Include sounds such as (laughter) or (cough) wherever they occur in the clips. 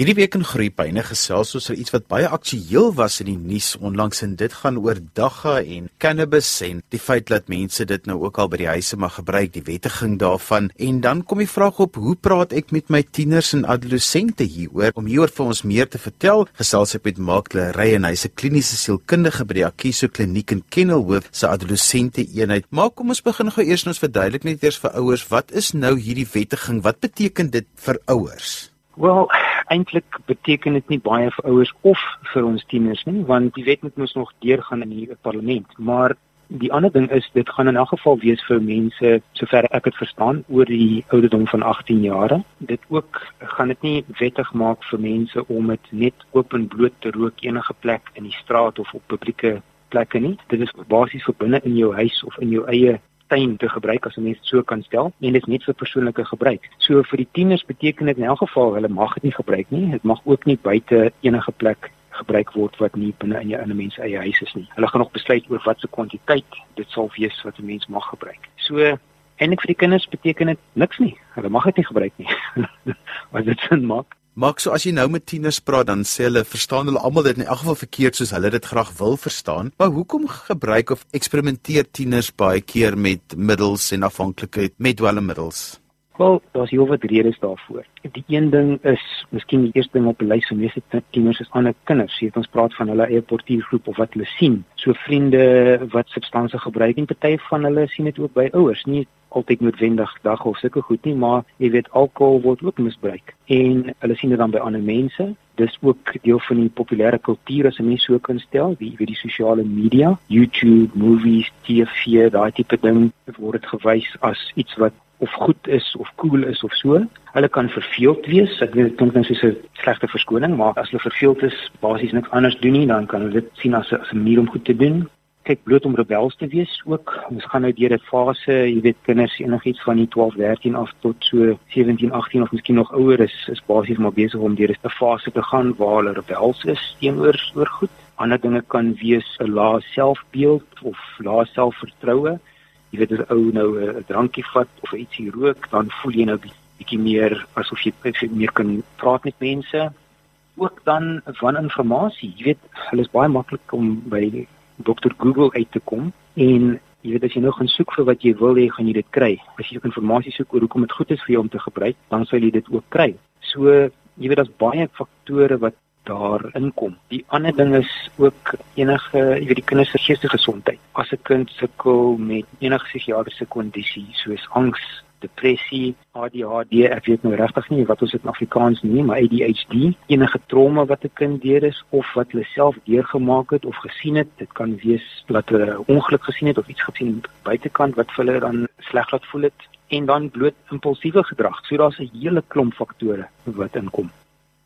Hierdie week in Groepyne gesels ons oor iets wat baie aktueel was in die nuus onlangs en dit gaan oor dagga en cannabis en die feit dat mense dit nou ook al by die huise mag gebruik, die wettiging daarvan. En dan kom die vraag op, hoe praat ek met my tieners en adolessente hieroor? Om hieroor vir ons meer te vertel, gesels ek met Mark Leray en hy's 'n kliniese sielkundige by die Akiso Kliniek in Kenilworth se adolessente eenheid. Maar kom ons begin gou eers ons verduidelik net eers vir ouers, wat is nou hierdie wettiging? Wat beteken dit vir ouers? Wel, eintlik beteken dit nie baie vir ouers of vir ons tieners nie, want die wet moet mos nog deurgaan in die parlement. Maar die ander ding is dit gaan in elk geval wees vir mense sover ek dit verstaan oor die ouderdom van 18 jaar. Dit ook gaan dit nie wettig maak vir mense om dit net oop en bloot te rook enige plek in die straat of op publieke plekke nie. Dit is basies vir binne in jou huis of in jou eie tuin te gebruik as 'n mens so kan stel en dit is net vir persoonlike gebruik. So vir die tieners beteken dit in elk geval hulle mag dit nie gebruik nie. Dit mag ook nie buite enige plek gebruik word wat nie binne in jou in 'n mens eie huis is nie. Hulle gaan nog besluit oor watter kwantiteit dit sal wees wat 'n mens mag gebruik. So eintlik vir die kinders beteken dit niks nie. Hulle mag dit nie gebruik nie. (laughs) wat dit sin maak. Maar so as jy nou met tieners praat dan sê hulle verstaan hulle almal dit in elk geval verkeerd soos hulle dit graag wil verstaan. Maar hoekom gebruik of eksperimenteer tieners baie keer met middels en afhanklikheid met dwelmmiddels? Wel, daar's heel wat redes daarvoor. Die een ding is, miskien die eerste ding op die lys van meeste tieners is ander kinders. Jy weet ons praat van hulle eie portuïergroep of wat hulle sien. So vriende wat substansie gebruik en party van hulle sien dit ook by ouers. Nie altyd noodwendig dag of sulke goed nie, maar jy weet alkohol word ook misbruik en hulle sien dit dan by ander mense. Dis ook deel van die populêre kultuur as 'n mens so kan stel, wie weet die sosiale media, YouTube, movies, TV, daai tipe ding word dit gewys as iets wat of goed is of cool is of so. Hulle kan verveeld wees. Ek weet dit klink nou soos 'n slegte verskoning, maar as hulle verveeld is, basies niks anders doen nie, dan kan hulle dit sien as 'n manier om goed te doen kyk bloot om rebels te wees ook. Ons gaan nou deur 'n fase, jy weet kinders enigiets van die 12, 13 af tot so 17, 18 of miskien nog ouer is, is basies maar besig om deur 'n fase te gaan waar hulle rebels is teenoor oor goed. Ander dinge kan wees 'n lae selfbeeld of lae selfvertroue. Jy weet as ou nou 'n drankie vat of ietsie rook, dan voel jy nou bietjie meer asof jy meer kan praat met mense. Ook dan van inligting. Jy weet, hulle is baie maklik om by Dr Google uit te kom en jy weet as jy nou gaan soek vir wat jy wil hê, gaan jy dit kry. As jy ook inligting soek oor hoekom dit goed is vir jou om te gebruik, dan sal jy dit ook kry. So jy weet daar's baie faktore wat daar inkom. Die ander ding is ook enige, jy weet die kinders se geestelike gesondheid. As 'n kind sukkel met enige psigiatriese kondisie soos angs, depressie, ADHD, ek weet nou regtig nie wat ons dit in Afrikaans noem, maar ADHD, enige trauma wat 'n kind deur is of wat hulle self deurgemaak het of gesien het, dit kan wees dat hulle ongeluk gesien het of iets gesien buitekant wat vir hulle dan sleg laat voel het en dan bloot impulsiewe gedrag. So daar's 'n hele klomp faktore wat inkom.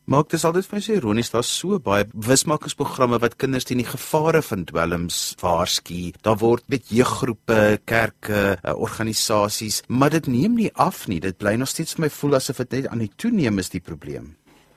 Maak dit altyd vir my so ironies, daar's so baie wismakingsprogramme wat kinders teen die gevare van dwelms waarsku. Daar word met jeuggroepe, kerke, uh, organisasies, maar dit neem nie af nie. Dit bly nog steeds vir my voel asof dit net aan die toeneem is die probleem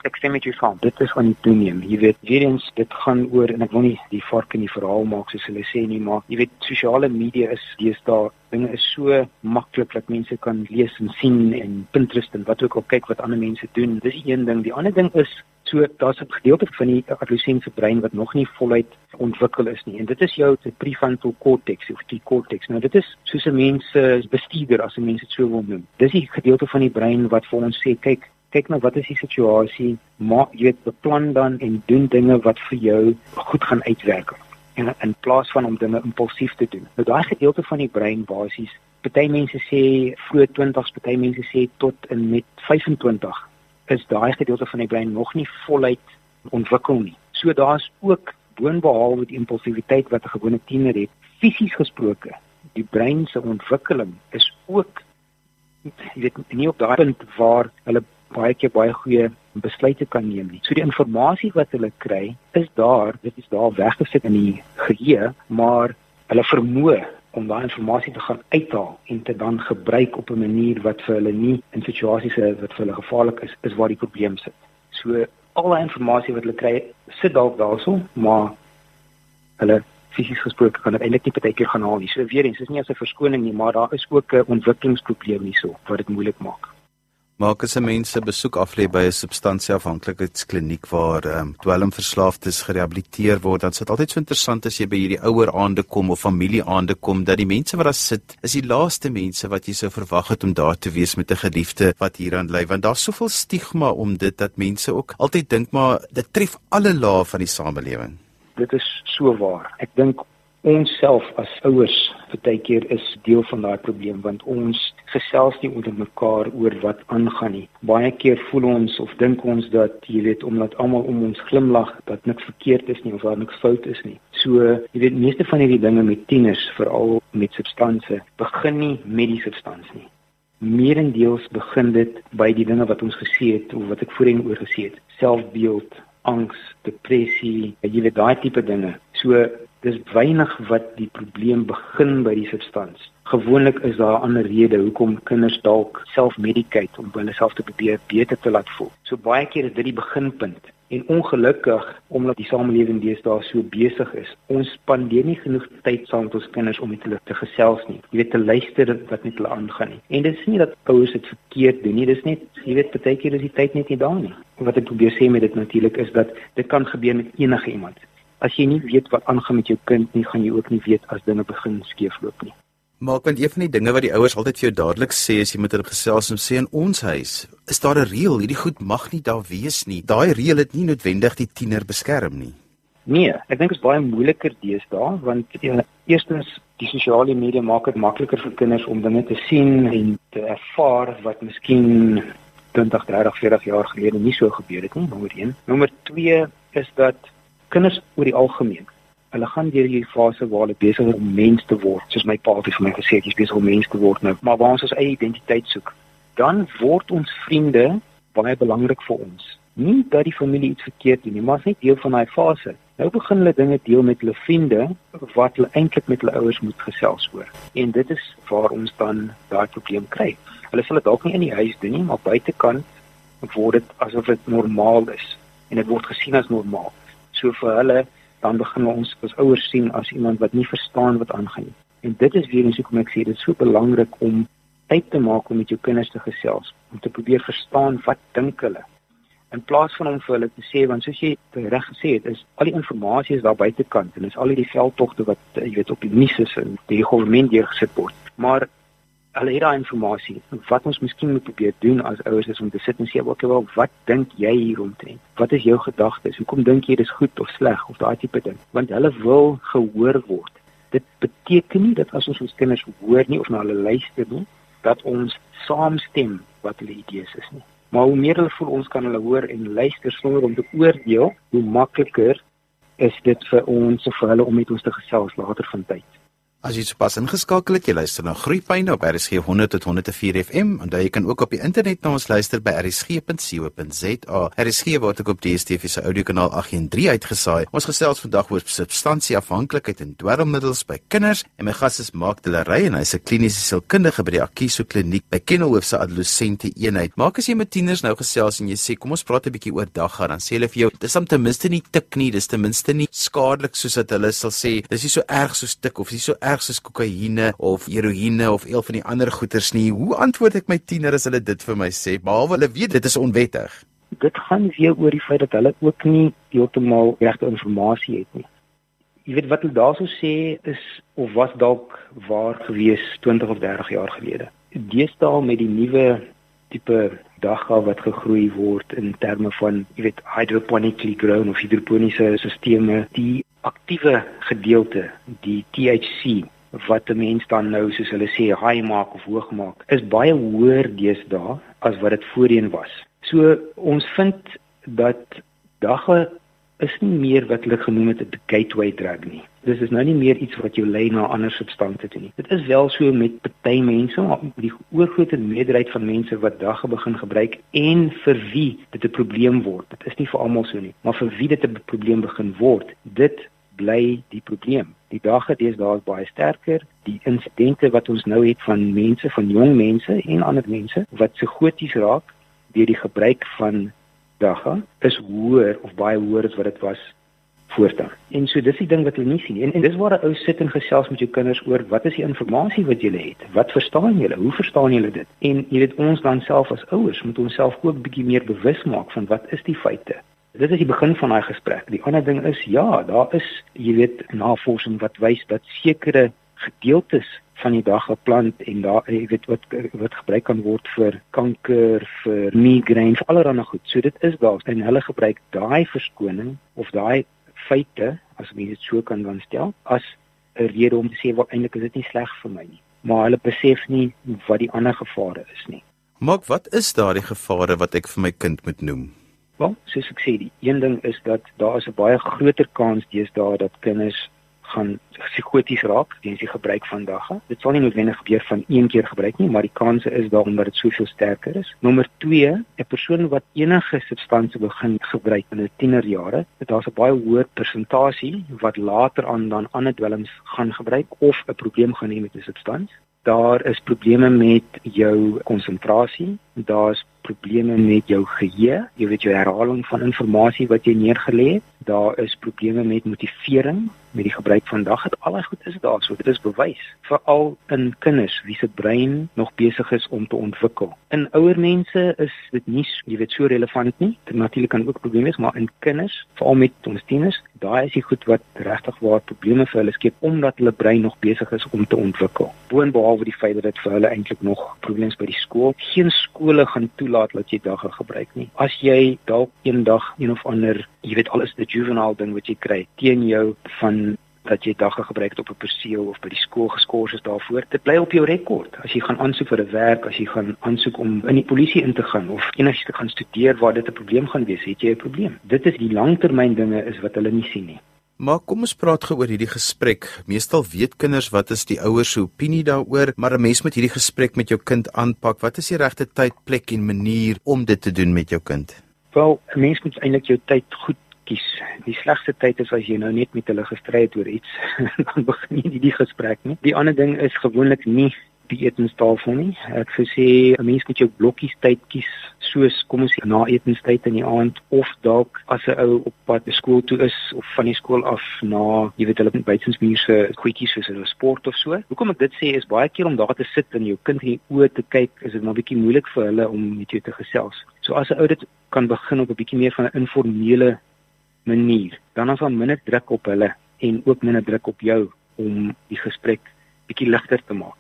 ek stem met jou saam. Dit is van die toeneem. Jy weet, weer eens dit gaan oor en ek wil nie die vark in die verhaal maak soos hulle sê nie, maar jy weet sosiale media is deesdae dinge is so maklik dat mense kan lees en sien en Pinterest en wat ook al kyk wat ander mense doen. Dis een ding. Die ander ding is so daar's 'n gedeelte van die adolescente brein wat nog nie voluit ontwikkel is nie. En dit is jou prefrontal cortex of die cortex. Nou dit is soos 'n mens se bestuurder as 'n mens dit so wil noem. Dis die gedeelte van die brein wat vir ons sê, kyk, kyk na wat is die situasie, maak jy weet beplan dan en doen dinge wat vir jou goed gaan uitwerk en in plaas van om dinge impulsief te doen. Nou daai gedeelte van die brein basies, party mense sê vroeg 20s, party mense sê tot in met 25 is daai gedeelte van die brein nog nie voluit ontwikkel nie. So daar's ook boonbehalwe die impulsiwiteit wat 'n gewone tiener het, fisies gesproke, die brein se ontwikkeling is ook jy weet nie op daai punt waar hulle baie keer baie goeie besluite kan neem nie. So die inligting wat hulle kry is daar, dit is daar weggesit in die geheue, maar hulle vermoë om daai inligting te gaan uithaal en te dan gebruik op 'n manier wat vir hulle nie in situasies is wat vir hulle gevaarlik is, is waar die probleem sit. So al die inligting wat hulle kry sit dalk daarso, maar hulle fisies gesproke kan dit eintlik nie baie keer gaan haal nie. So weer eens, dis nie as 'n verskoning nie, maar daar is ook 'n ontwikkelingsprobleem hierso wat dit moeilik maak. Maak as mense besoek aflê by 'n substansieafhanklikheidskliniek waar ehm um, dwelmverslaafdes gerehabiliteer word, dan is dit altyd so interessant as jy by hierdie ouer aande kom of familie aande kom dat die mense wat daar sit, is die laaste mense wat jy sou verwag het om daar te wees met 'n geliefde wat hieraan ly, want daar's soveel stigma om dit dat mense ook altyd dink maar dit tref alle lae van die samelewing. Dit is so waar. Ek dink ons self as ouers baie keer is deel van daai probleem want ons gesels nie onder mekaar oor wat aangaan nie. Baie keer voel ons of dink ons dat jy weet omdat almal om ons glimlag dat niks verkeerd is nie of daar niks fout is nie. So jy weet meeste van hierdie dinge met tieners, veral met substansie, begin nie met die substansie nie. Meerendeels begin dit by die dinge wat ons gesê het of wat ek voorheen oor gesê het. Selfbeeld, angs, depressie, jy weet daai tipe dinge. So dis weinig wat die probleem begin by die substans. Gewoonlik is daar 'n ander rede hoekom kinders dalk self-medicate om hulle self te probeer beter te laat voel. So baie keer is dit die beginpunt. En ongelukkig omdat die samelewing deesdae so besig is, ons spandeer nie genoeg tyd saam met ons kinders om met hulle te gesels nie. Jy weet te luister wat met hulle aangaan nie. En dit is nie dat ouers dit verkeerd doen nie, dis net jy weet baie keer is die tyd net nie daar nie. Wat ek probeer sê met dit natuurlik is dat dit kan gebeur met enige iemand as jy nie weet wat aangaan met jou kind nie, gaan jy ook nie weet as dinge begin skeefloop nie. Maar want een van die dinge wat die ouers altyd vir jou dadelik sê as jy met hulle gesels en sê in ons huis, is daar 'n reël, hierdie goed mag nie daar wees nie. Daai reël het nie noodwendig die tiener beskerm nie. Nee, ek dink dit is baie moeiliker deesdae want ja, eerstens die sosiale media maak dit makliker vir kinders om dinge te sien en te ervaar wat miskien 20, 30, 40 jaar gelede nie so gebeur het nie. Nommer 1. Nommer 2 is dat kinders oor die algemeen. Hulle gaan deur hierdie fase waar hulle besig is om mens te word soos my pa het vir my gesê jy's besig om mens te word nou. Maar waar ons ons eie identiteit soek dan word ons vriende baie belangrik vir ons. Nie dat die familie iets verkeerd doen nie maar net deel van daai fase. Nou begin hulle dinge deel met hulle vriende wat hulle eintlik met hulle ouers moet gesels oor. En dit is waar ons dan daai probleem kry. Hulle sal dit dalk nie in die huis doen nie maar buitekant word dit asof dit normaal is. En dit word gesien as normaal So vir hulle dan begin ons as ouers sien as iemand wat nie verstaan wat aangaan nie. En dit is weer eens hoekom ek sê dit is so belangrik om tyd te maak om met jou kinders te gesels, om te probeer verstaan wat dink hulle. In plaas van om vir hulle te sê want soos jy reg gesê het, is al die inligting is daar buitekant en is al hierdie veldtogte wat jy weet op die nuus is en die regering deurgesit word. Maar hulle het daai inligting. Wat ons miskien moet probeer doen as ouers is om te sit en sê, "Oké, wel, wat dink jy hieromtrent? Wat is jou gedagtes? Hoekom dink jy dis goed of sleg of daai tipe ding?" Want hulle wil gehoor word. Dit beteken nie dat as ons ons kinders hoor nie of na hulle luister nie, dat ons saamstem wat hulle idees is nie. Maar hoe meer hulle voel ons kan hulle hoor en luister sonder om te oordeel, hoe makliker is dit vir ons of vir hulle om met ons te gesels later van tyd. As jy sopas ingeskakel het, jy luister na Groepyne op RSG 100 tot 104 FM en jy kan ook op die internet na ons luister by rsg.co.za. RSG word ook op DStv se audiokanaal 813 uitgesaai. Ons gesels vandag oor substansieafhanklikheid en dwelmmiddels by kinders en my gas is Mark Delery en hy's 'n kliniese sielkundige by die Akiso Kliniek by Kenilworth se adolessente eenheid. Maak as jy met tieners nou gesels en jy sê kom ons praat 'n bietjie oor dagga, dan sê hulle vir jou dis om ten minste nie tik nie, dis ten minste nie skadelik soos wat hulle sal sê. Dis nie so erg soos tik of dis so erg soos kokaine of heroïne of een van die ander goeters nie. Hoe antwoord ek my tiener as hulle dit vir my sê? Behalwe hulle weet dit is onwettig. Dit gaan weer oor die feit dat hulle ook nie heeltemal regte inligting het nie. Jy weet wat hulle daarso sê is of was dalk waar gewees 20 of 30 jaar gelede. Deesdae met die nuwe tipe dagga wat gegroei word in terme van jy weet hydroponically grown of hidroponiese stelsels die aktiewe gedeelte die THC wat 'n mens dan nou soos hulle sê high maak of hoog maak is baie hoër deesdae as wat dit voorheen was. So ons vind dat dagga is nie meer wat hulle genoem het 'n gateway drug nie. Dis is nou nie meer iets wat jou lei na ander substansies toe nie. Dit is wel so met party mense, maar die oorgrootste meerderheid van mense wat dagga begin gebruik en vir wie dit 'n probleem word. Dit is nie vir almal so nie, maar vir wie dit 'n probleem begin word, dit bly die probleem. Die dagga deesdae is baie sterker. Die insidente wat ons nou het van mense, van jong mense en ander mense wat psigoties raak deur die gebruik van dagga is hoër of baie hoër as wat dit was voortaan. En so dis die ding wat hulle nie sien. En, en dis waar 'n ou sit en gesels met jou kinders oor wat is die inligting wat jy het? Wat verstaan julle? Hoe verstaan julle dit? En jy weet ons dan self as ouers moet ons self ook bietjie meer bewus maak van wat is die feite? Dit is die begin van daai gesprek. Die ander ding is ja, daar is jy weet navorsing wat wys dat sekere gedeeltes van die dag geplant en daar jy weet wat wat gebruik kan word vir kanker, vir migraine, vir allerlei goed. So dit is daar en hulle gebruik daai verskoning of daai feite as mens dit so kan dan stel as 'n rede om te sê wat eintlik is dit nie sleg vir my nie. Maar hulle besef nie wat die ander gevare is nie. Maar wat is daardie gevare wat ek vir my kind moet noem? Wel, soos ek sê, die een ding is dat daar is 'n baie groter kans deesdae dat kinders gaan psigoties raak weens die gebruik van dagga. Dit sal nie noodwendig gebeur van een keer gebruik nie, maar die kanse is daar omdat dit soveel sterker is. Nommer 2, 'n persoon wat enige substansie begin gebruik in hulle tienerjare, dit daar's 'n baie hoër persentasie wat later aan dan ander dwelms gaan gebruik of 'n probleem gaan hê met 'n substansie. Daar is probleme met jou konsentrasie, daar's probleme met jou geheue, jy weet jou herhaling van inligting wat jy neergelê het. Daar is probleme met motivering met die gebruik van dag het al daai goed is daar. So dit is bewys veral in kinders wie se brein nog besig is om te ontwikkel. In ouer mense is dit nie jy weet so relevant nie. Dit natuurlik kan ook probleme wees maar in kinders veral met ons tieners daai is die goed wat regtig waar probleme vir hulle skep omdat hulle brein nog besig is om te ontwikkel. Boonbehalwe die feit dat dit vir hulle eintlik nog probleme by die skool geen skole gaan toelaat dat jy dagga gebruik nie. As jy dalk eendag een of ander jy weet alles die juvenile ding wat jy kry teen jou van dat jy dagga gebruik het op 'n perseel of by die skool geskort is daarvoor. Dit bly op jou rekord. As jy gaan aansoek vir 'n werk, as jy gaan aansoek om in die polisie in te gaan of enigiets te gaan studeer waar dit 'n probleem gaan wees, het jy 'n probleem. Dit is die langtermyn dinge is wat hulle nie sien nie. Maar kom ons praat gou oor hierdie gesprek. Meestal weet kinders wat is die ouers se opinie daaroor, maar 'n mens moet hierdie gesprek met jou kind aanpak. Wat is die regte tyd, plek en manier om dit te doen met jou kind? Wel, 'n mens moet eintlik jou tyd goed kies. Die slegste tyd is as jy nou net met hulle gestry het oor iets, (laughs) dan begin jy nie die gesprek nie. Die ander ding is gewoonlik nie die etenstafel nie. Ek sê 'n mens moet jou blokkies tyd kies soos kom ons sê na etenstyd in die aand of dalk as 'n ou op pad na skool toe is of van die skool af na jy weet hulle buitensmuurse goedjies soos hulle sport of so. Hoekom ek dit sê is baie keer om daar te sit en jou kind in die oë te kyk, is dit maar bietjie moeilik vir hulle om met jou te gesels. So as 'n ou dit kan begin op 'n bietjie meer van 'n informele manier, dan is daar minder druk op hulle en ook minder druk op jou om die gesprek bietjie ligter te maak.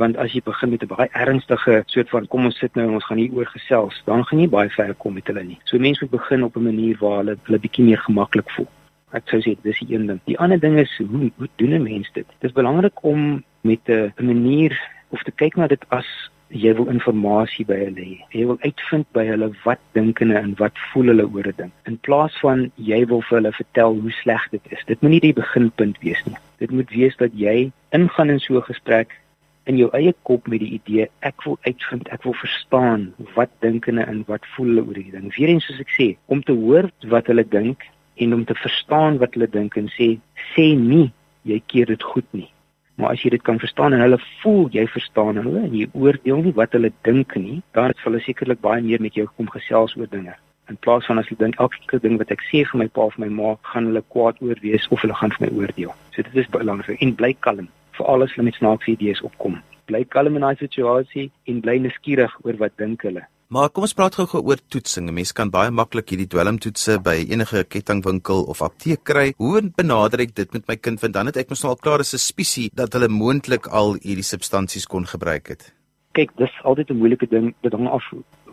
Want as jy begin met 'n baie ernstige soort van kom ons sit nou en ons gaan hier oor gesels, dan gaan jy baie ver kom met hulle nie. So mense moet begin op 'n manier waar hulle hulle bietjie meer gemaklik voel. Ek sou sê dis die een ding. Die ander ding is hoe hoe doen 'n mens dit? Dit is belangrik om met 'n manier of te kyk na dit as jy wil inligting by hulle hê. Jy wil uitvind by hulle wat dink hulle en wat voel hulle oor 'n ding. In plaas van jy wil vir hulle vertel hoe sleg dit is. Dit moet nie die beginpunt wees nie. Dit moet wees dat jy ingaan in so 'n gesprek in jou eie kop met die idee ek wil uitvind, ek wil verstaan wat dink hulle en wat voel hulle oor hierdie ding. Weerens soos ek sê, om te hoor wat hulle dink en om te verstaan wat hulle dink en sê sê nie jy keer dit goed nie Maar as jy dit kan verstaan en hulle voel jy verstaan hulle en jy oordeel nie wat hulle dink nie, dan sal hulle sekerlik baie meer met jou kom gesels oor dinge. In plaas van as hulle dink elke ding wat ek sê vir my pa of my ma gaan hulle kwaad oor wees of hulle gaan vir my oordeel. So dit is belangrik en bly kalm vir alles wat met snaakse idees opkom. Bly kalm in daai situasie en bly nuuskierig oor wat dink hulle. Maar kom ons praat gou-gou oor toetsing. Mense kan baie maklik hierdie dwelmtoetse by enige kettingwinkel of apteek kry. Hoe benader ek dit met my kind want dan het ek mos nou al klare suspisie dat hulle moontlik al hierdie substansies kon gebruik het. Kyk, dis altyd 'n moeilike ding. Dit hang af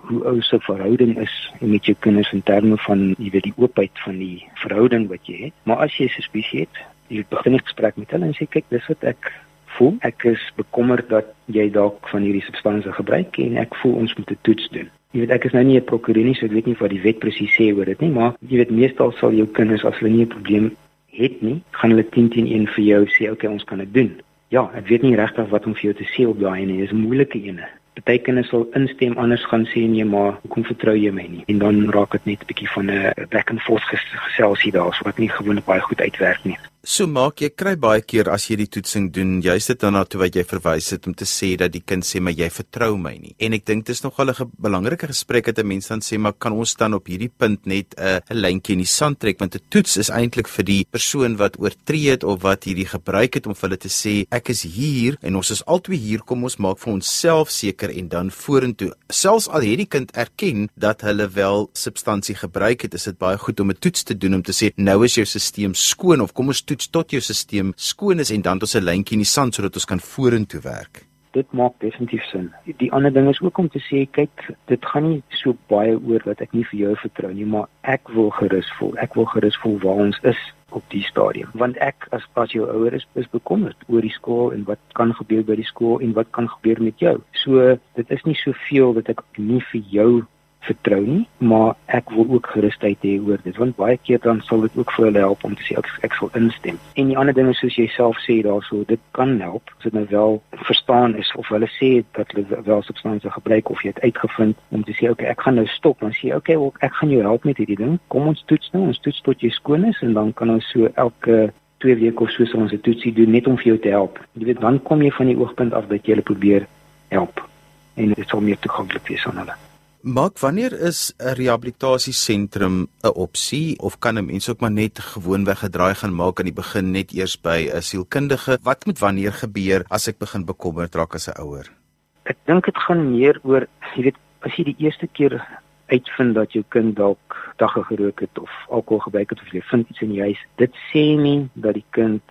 hoe ou se verhouding is met jou kinders in terme van jy weet die oopheid van die verhouding wat jy het. Maar as jy suspisie het, jy begin 'n gesprek met hulle en sê kyk, dis wat ek voel. Ek is bekommerd dat jy dalk van hierdie substansie gebruik en ek voel ons moet 'n toets doen. Jy weet ek is nou nie 'n prokureur nie, so ek weet nie wat die wet presies sê oor dit nie, maar jy weet meestal sal jou kinders as hulle nie 'n probleem het nie, gaan hulle 10 teen 1 vir jou sê, "Oké, okay, ons kan dit doen." Ja, ek weet nie regtig wat om vir jou te sê op daai ene, dis 'n moeilike ene. Party kinders sal instem anders gaan sê nee, maar hoekom vertrou jy my nie? En dan raak dit net 'n bietjie van 'n back and forth geselsie daar, so wat nie gewoonlik baie goed uitwerk nie. So maak jy kry baie keer as jy die toetsing doen, jy's dit dan na toe wat jy verwys het om te sê dat die kind sê maar jy vertrou my nie. En ek dink dis nogal 'n belangrike gesprek dat 'n mens dan sê maar kan ons dan op hierdie punt net 'n 'n lyntjie in die sand trek want 'n toets is eintlik vir die persoon wat oortree het of wat hierdie gebruik het om vir hulle te sê ek is hier en ons is albei hier kom ons maak vir onsself seker en dan vorentoe. Selfs al het die kind erken dat hulle wel substansie gebruik het, is dit baie goed om 'n toets te doen om te sê nou is jou stelsel skoon of kom ons toets tot jou stelsel skoon is en dan ons 'n lyntjie in die sand sodat ons kan vorentoe werk dit maak definitief sin. Die ander ding is ook om te sê kyk, dit gaan nie so baie oor wat ek nie vir jou vertrou nie, maar ek wil gerus voel. Ek wil gerus voel waar ons is op die stadium. Want ek as as jou ouer is, is bekommerd oor die skool en wat kan gebeur by die skool en wat kan gebeur met jou. So dit is nie soveel dat ek nie vir jou vertrou nie, maar ek wil ook gerusheid hê oor dit want baie keer dan sal dit ook vir hulle help om te sê ek ek sal instem. En die ander ding is soos jy self sê daarso, dit kan help as dit nou wel verstaan is of hulle sê dat hulle wel substansie gebruik of jy het uitgevind om te sê okay, ek gaan nou stop, dan sê jy okay, well, ek gaan jou help met hierdie ding. Kom ons toets nou, ons toets tot jy skoon is en dan kan ons so elke twee weke of so sal ons 'n toetsie doen net om vir jou te help. Jy weet, dan kom jy van die oogpunt af dat jy hulle probeer help en dit sal meer toeganklik wees aan hulle. Maak wanneer is 'n rehabilitasiesentrum 'n opsie of kan 'n mens ook maar net gewoonweg gedraai gaan maak aan die begin net eers by 'n sielkundige? Wat moet wanneer gebeur as ek begin bekommerd raak as 'n ouer? Ek dink dit gaan meer oor, jy weet, as jy die eerste keer uitvind dat jou kind dalk dagga gerook het of alkohol gebruik het of jy vind iets in die huis, dit sê nie dat die kind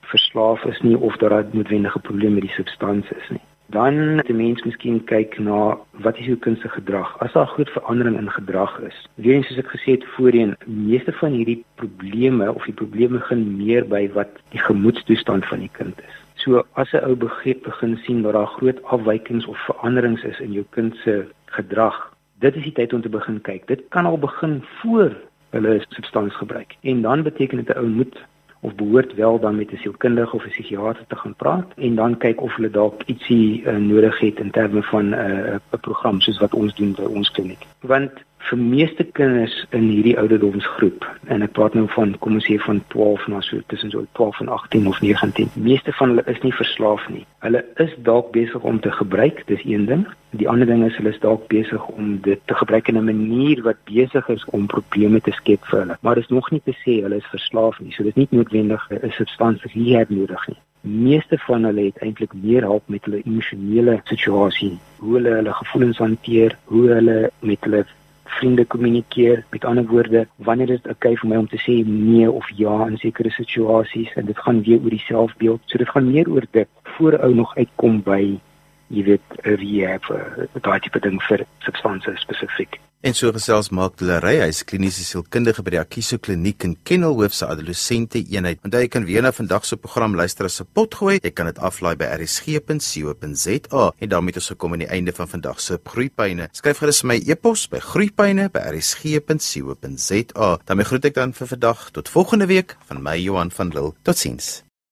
verslaaf is nie of dat daar noodwendige probleme met die substansie is nie dan die mens miskien kyk na wat is jou kind se gedrag. As daar groot verandering in gedrag is weer eens soos ek gesê het voorheen meeste van hierdie probleme of die probleme begin meer by wat die gemoedstoestand van die kind is. So as 'n ou begin begin sien dat daar groot afwykings of veranderings is in jou kind se gedrag dit is die tyd om te begin kyk. Dit kan al begin voor hulle substansie gebruik. En dan beteken dit 'n ou moet of behoort wel dan met 'n sielkundige of 'n psigiatër te gaan praat en dan kyk of hulle dalk ietsie uh, nodig het in terme van 'n uh, 'n program soos wat ons doen by ons kliniek. Want vir meeste kinders in hierdie ouderdomsgroep en ek praat nou van kom ons sê van 12 na so tussen so 12 en 18 of 19 meeste van hulle is nie verslaaf nie. Hulle is dalk besig om te gebruik dis een ding. Die ander ding is hulle is dalk besig om dit te gebruik in 'n manier wat besig is om probleme te skep vir hulle. Maar dis nog nie te sê hulle is verslaaf nie so dit is nie noodwendig 'n substansie hier nodig nie. Meeste van hulle het eintlik meer hulp met hulle emosionele situasie hoe hulle hulle gevoelens hanteer hoe hulle met hulle vriende kommunikeer. Met ander woorde, wanneer is dit oukei okay vir my om te sê nee of ja in sekere situasies en dit gaan weer oor die selfbeeld. So dit gaan meer oor dit voor ou nog uitkom by jy weet 'n rehab, 'n daai tipe ding vir substansie spesifiek. En so gesels maak Leray, hy's kliniese sielkundige by die Akiso Kliniek in Kenilworth se adolessente eenheid. Want jy kan weer na vandag se program luister as 'n potgooi. Jy kan dit aflaai by rsg.co.za en daarmee ons gekom aan die einde van vandag se groeipyne. Skryf gerus my e-pos by groeipyne@rsg.co.za. daarmee groet ek dan vir vandag tot volgende week van my Johan van Lille. Totsiens.